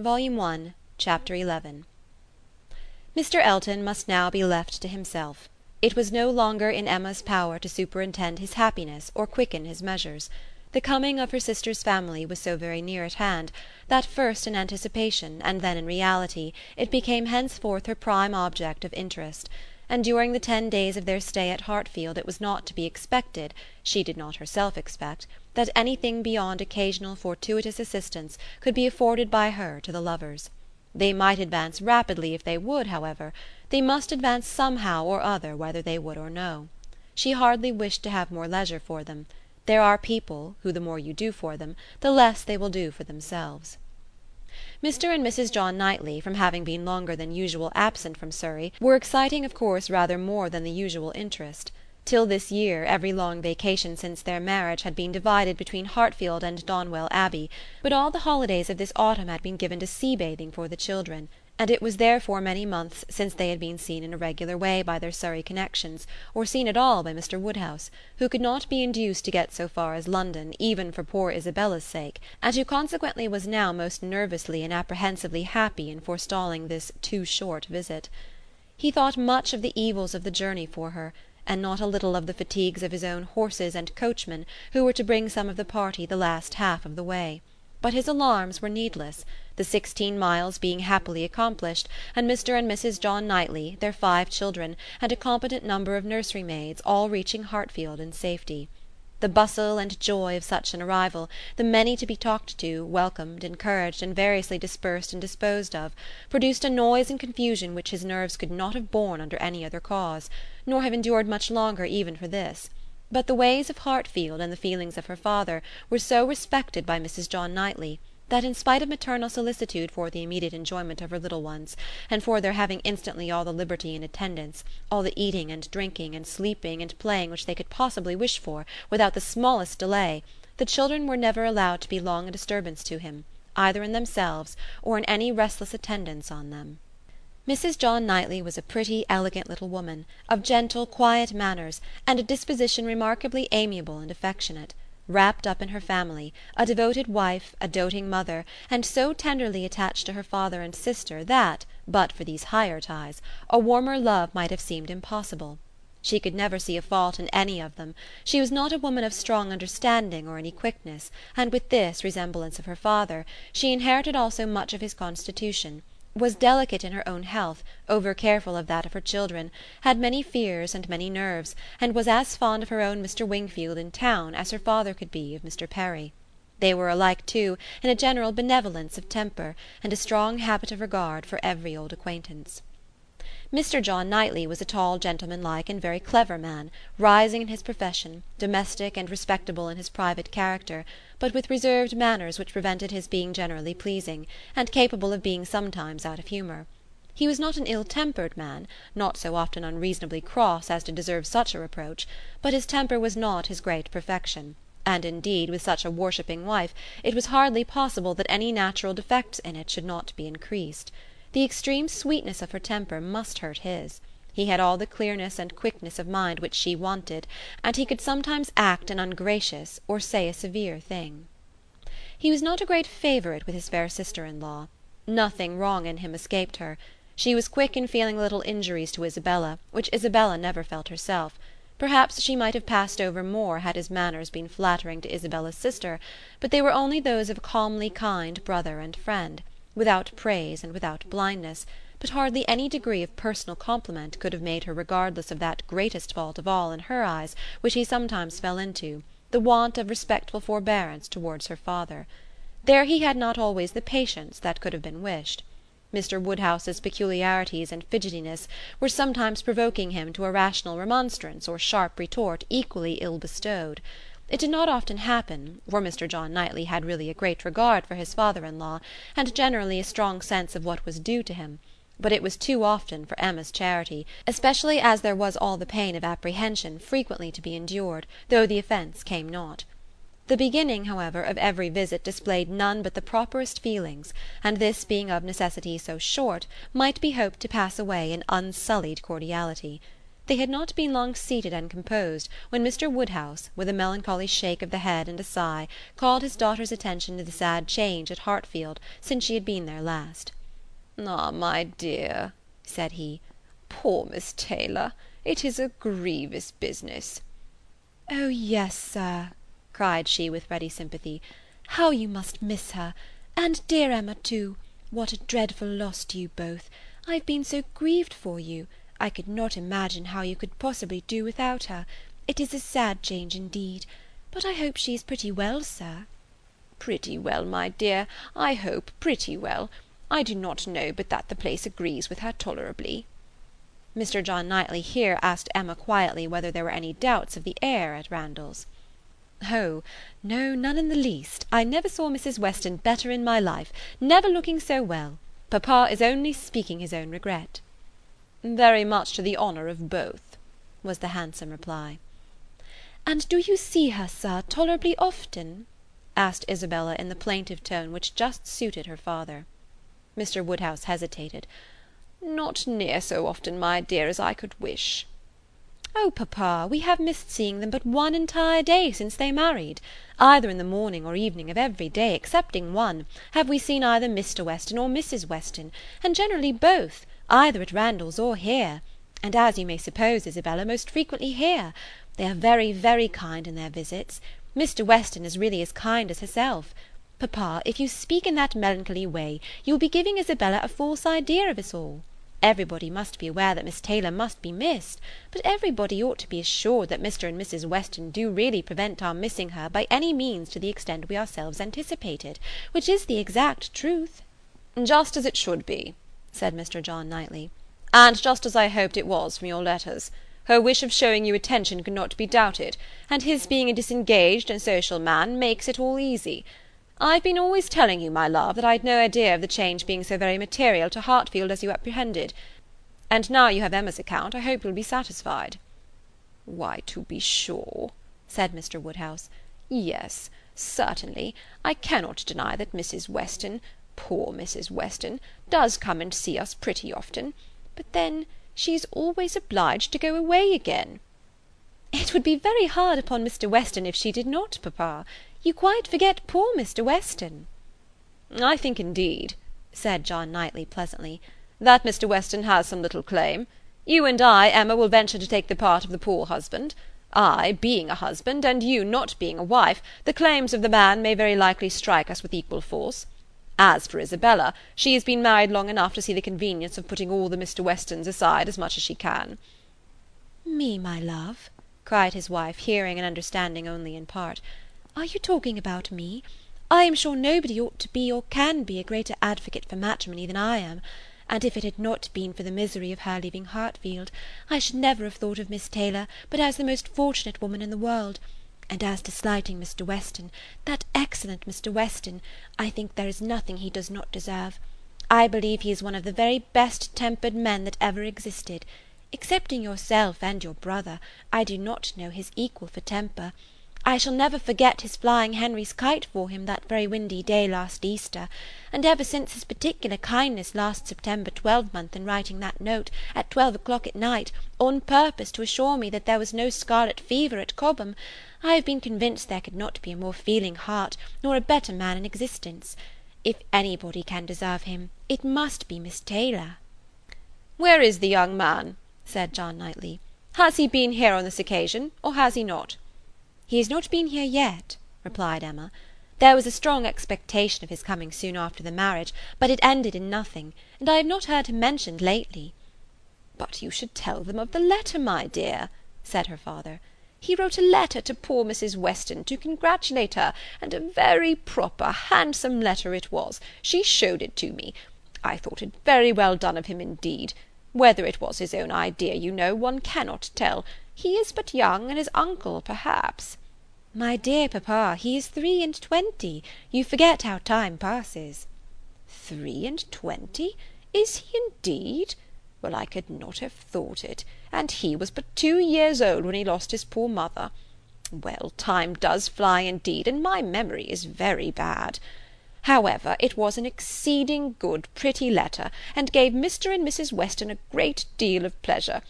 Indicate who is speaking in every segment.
Speaker 1: Volume One, Chapter XI Mr. Elton must now be left to himself. It was no longer in Emma's power to superintend his happiness or quicken his measures. The coming of her sister's family was so very near at hand that, first in anticipation and then in reality, it became henceforth her prime object of interest; and during the ten days of their stay at Hartfield it was not to be expected she did not herself expect that anything beyond occasional fortuitous assistance could be afforded by her to the lovers. They might advance rapidly if they would, however; they must advance somehow or other whether they would or no. She hardly wished to have more leisure for them; there are people who, the more you do for them, the less they will do for themselves. Mr. and Mrs. John Knightley, from having been longer than usual absent from Surrey, were exciting of course rather more than the usual interest. Till this year every long vacation since their marriage had been divided between Hartfield and Donwell Abbey; but all the holidays of this autumn had been given to sea bathing for the children, and it was therefore many months since they had been seen in a regular way by their Surrey connections, or seen at all by Mr. Woodhouse, who could not be induced to get so far as London even for poor Isabella's sake, and who consequently was now most nervously and apprehensively happy in forestalling this too short visit. He thought much of the evils of the journey for her and not a little of the fatigues of his own horses and coachman who were to bring some of the party the last half of the way. But his alarms were needless, the sixteen miles being happily accomplished, and Mr. and Mrs. John Knightley, their five children, and a competent number of nursery maids, all reaching Hartfield in safety. The bustle and joy of such an arrival, the many to be talked to, welcomed, encouraged, and variously dispersed and disposed of, produced a noise and confusion which his nerves could not have borne under any other cause, nor have endured much longer even for this; but the ways of Hartfield and the feelings of her father were so respected by Mrs. John Knightley that in spite of maternal solicitude for the immediate enjoyment of her little ones, and for their having instantly all the liberty and attendance, all the eating and drinking and sleeping and playing which they could possibly wish for, without the smallest delay, the children were never allowed to be long a disturbance to him, either in themselves or in any restless attendance on them. Mrs. John Knightley was a pretty elegant little woman, of gentle quiet manners, and a disposition remarkably amiable and affectionate wrapped up in her family, a devoted wife, a doting mother, and so tenderly attached to her father and sister that, but for these higher ties, a warmer love might have seemed impossible. She could never see a fault in any of them; she was not a woman of strong understanding or any quickness, and with this resemblance of her father she inherited also much of his constitution was delicate in her own health, over careful of that of her children, had many fears and many nerves, and was as fond of her own Mr. Wingfield in town as her father could be of Mr. Perry. They were alike too in a general benevolence of temper, and a strong habit of regard for every old acquaintance. Mr. John Knightley was a tall gentlemanlike and very clever man, rising in his profession, domestic and respectable in his private character, but with reserved manners which prevented his being generally pleasing, and capable of being sometimes out of humour. He was not an ill tempered man, not so often unreasonably cross as to deserve such a reproach, but his temper was not his great perfection, and indeed with such a worshipping wife it was hardly possible that any natural defects in it should not be increased. The extreme sweetness of her temper must hurt his. He had all the clearness and quickness of mind which she wanted, and he could sometimes act an ungracious or say a severe thing. He was not a great favourite with his fair sister in law. Nothing wrong in him escaped her. She was quick in feeling little injuries to Isabella, which Isabella never felt herself. Perhaps she might have passed over more had his manners been flattering to Isabella's sister, but they were only those of a calmly kind brother and friend without praise and without blindness, but hardly any degree of personal compliment could have made her regardless of that greatest fault of all in her eyes which he sometimes fell into, the want of respectful forbearance towards her father. There he had not always the patience that could have been wished. Mr. Woodhouse's peculiarities and fidgetiness were sometimes provoking him to a rational remonstrance or sharp retort equally ill bestowed. It did not often happen, for Mr. John Knightley had really a great regard for his father in law, and generally a strong sense of what was due to him; but it was too often for Emma's charity, especially as there was all the pain of apprehension frequently to be endured, though the offence came not. The beginning, however, of every visit displayed none but the properest feelings, and this being of necessity so short might be hoped to pass away in unsullied cordiality. They had not been long seated and composed when Mr. Woodhouse, with a melancholy shake of the head and a sigh, called his daughter's attention to the sad change at Hartfield since she had been there last. "Ah, my dear," said he, "poor Miss Taylor! it is a grievous business." "Oh yes, Sir," cried she with ready sympathy, "how you must miss her! and dear Emma too! what a dreadful loss to you both! I've been so grieved for you. I could not imagine how you could possibly do without her. It is a sad change indeed. But I hope she is pretty well, Sir." "Pretty well, my dear, I hope pretty well. I do not know but that the place agrees with her tolerably." Mr. John Knightley here asked Emma quietly whether there were any doubts of the air at Randalls. "Oh, no, none in the least. I never saw Mrs. Weston better in my life, never looking so well. Papa is only speaking his own regret." "Very much to the honour of both," was the handsome reply. "And do you see her, Sir, tolerably often?" asked Isabella in the plaintive tone which just suited her father. Mr. Woodhouse hesitated. "Not near so often, my dear, as I could wish." "Oh, papa, we have missed seeing them but one entire day since they married. Either in the morning or evening of every day, excepting one, have we seen either Mr. Weston or Mrs. Weston, and generally both either at Randalls or here; and, as you may suppose, Isabella, most frequently here. They are very, very kind in their visits. Mr. Weston is really as kind as herself. Papa, if you speak in that melancholy way, you will be giving Isabella a false idea of us all. Everybody must be aware that Miss Taylor must be missed; but everybody ought to be assured that Mr. and Mrs. Weston do really prevent our missing her by any means to the extent we ourselves anticipated, which is the exact truth." "Just as it should be said Mr. John Knightley, "and just as I hoped it was from your letters. Her wish of showing you attention could not be doubted, and his being a disengaged and social man makes it all easy. I've been always telling you, my love, that I'd no idea of the change being so very material to Hartfield as you apprehended; and now you have Emma's account, I hope you'll be satisfied." "Why, to be sure," said Mr. Woodhouse, "yes, certainly, I cannot deny that Mrs. Weston poor Mrs. Weston, does come and see us pretty often; but then she is always obliged to go away again." "It would be very hard upon Mr. Weston if she did not, papa. You quite forget poor Mr. Weston." "I think, indeed," said John Knightley pleasantly, "that Mr. Weston has some little claim. You and I, Emma, will venture to take the part of the poor husband. I, being a husband, and you not being a wife, the claims of the man may very likely strike us with equal force. As for Isabella, she has been married long enough to see the convenience of putting all the Mr. Westons aside as much as she can." "Me, my love?" cried his wife, hearing and understanding only in part. "Are you talking about me? I am sure nobody ought to be or can be a greater advocate for matrimony than I am; and if it had not been for the misery of her leaving Hartfield, I should never have thought of Miss Taylor but as the most fortunate woman in the world. And as to slighting Mr. Weston, that excellent Mr. Weston, I think there is nothing he does not deserve. I believe he is one of the very best tempered men that ever existed. Excepting yourself and your brother, I do not know his equal for temper. I shall never forget his flying Henry's kite for him that very windy day last Easter; and ever since his particular kindness last September twelvemonth in writing that note, at twelve o'clock at night, on purpose to assure me that there was no scarlet fever at Cobham, I have been convinced there could not be a more feeling heart nor a better man in existence. If anybody can deserve him, it must be Miss Taylor." "Where is the young man?" said John Knightley. "Has he been here on this occasion, or has he not?" "He has not been here yet," replied Emma. "There was a strong expectation of his coming soon after the marriage, but it ended in nothing, and I have not heard him mentioned lately." "But you should tell them of the letter, my dear," said her father. He wrote a letter to poor Mrs. Weston to congratulate her, and a very proper, handsome letter it was; she showed it to me. I thought it very well done of him indeed. Whether it was his own idea, you know, one cannot tell. He is but young, and his uncle, perhaps—" "My dear papa, he is three and twenty. You forget how time passes." "Three and twenty! Is he indeed? Well, I could not have thought it; and he was but two years old when he lost his poor mother. Well, time does fly indeed, and my memory is very bad. However, it was an exceeding good, pretty letter, and gave Mr. and Mrs. Weston a great deal of pleasure.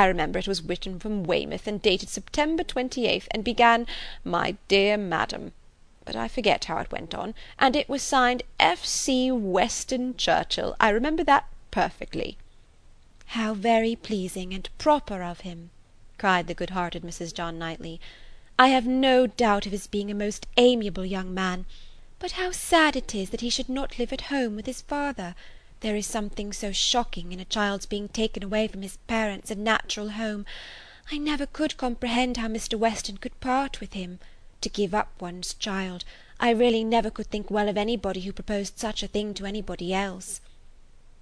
Speaker 2: I remember it was written from Weymouth, and dated September 28th, and began, "My dear Madam," but I forget how it went on, and it was signed F. C. Weston Churchill, I remember that perfectly.
Speaker 1: "How very pleasing and proper of him!" cried the good hearted Mrs. John Knightley. "I have no doubt of his being a most amiable young man; but how sad it is that he should not live at home with his father! There is something so shocking in a child's being taken away from his parents and natural home. I never could comprehend how Mr. Weston could part with him. To give up one's child! I really never could think well of anybody who proposed such a thing to anybody else."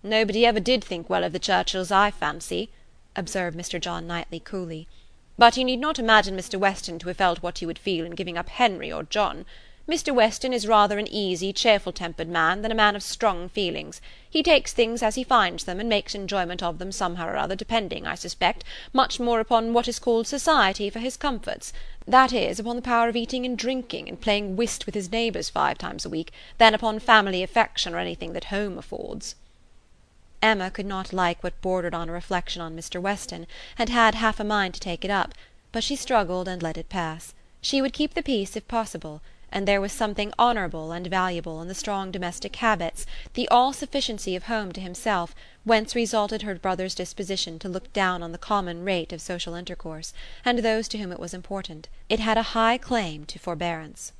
Speaker 2: "Nobody ever did think well of the Churchills, I fancy," observed Mr. John Knightley coolly. "But you need not imagine Mr. Weston to have felt what you would feel in giving up Henry or John. Mr. Weston is rather an easy, cheerful tempered man than a man of strong feelings. He takes things as he finds them, and makes enjoyment of them somehow or other, depending, I suspect, much more upon what is called society for his comforts, that is, upon the power of eating and drinking, and playing whist with his neighbours five times a week, than upon family affection or anything that home affords."
Speaker 1: Emma could not like what bordered on a reflection on Mr. Weston, and had half a mind to take it up; but she struggled and let it pass. She would keep the peace if possible, and there was something honourable and valuable in the strong domestic habits, the all sufficiency of home to himself, whence resulted her brother's disposition to look down on the common rate of social intercourse, and those to whom it was important: it had a high claim to forbearance.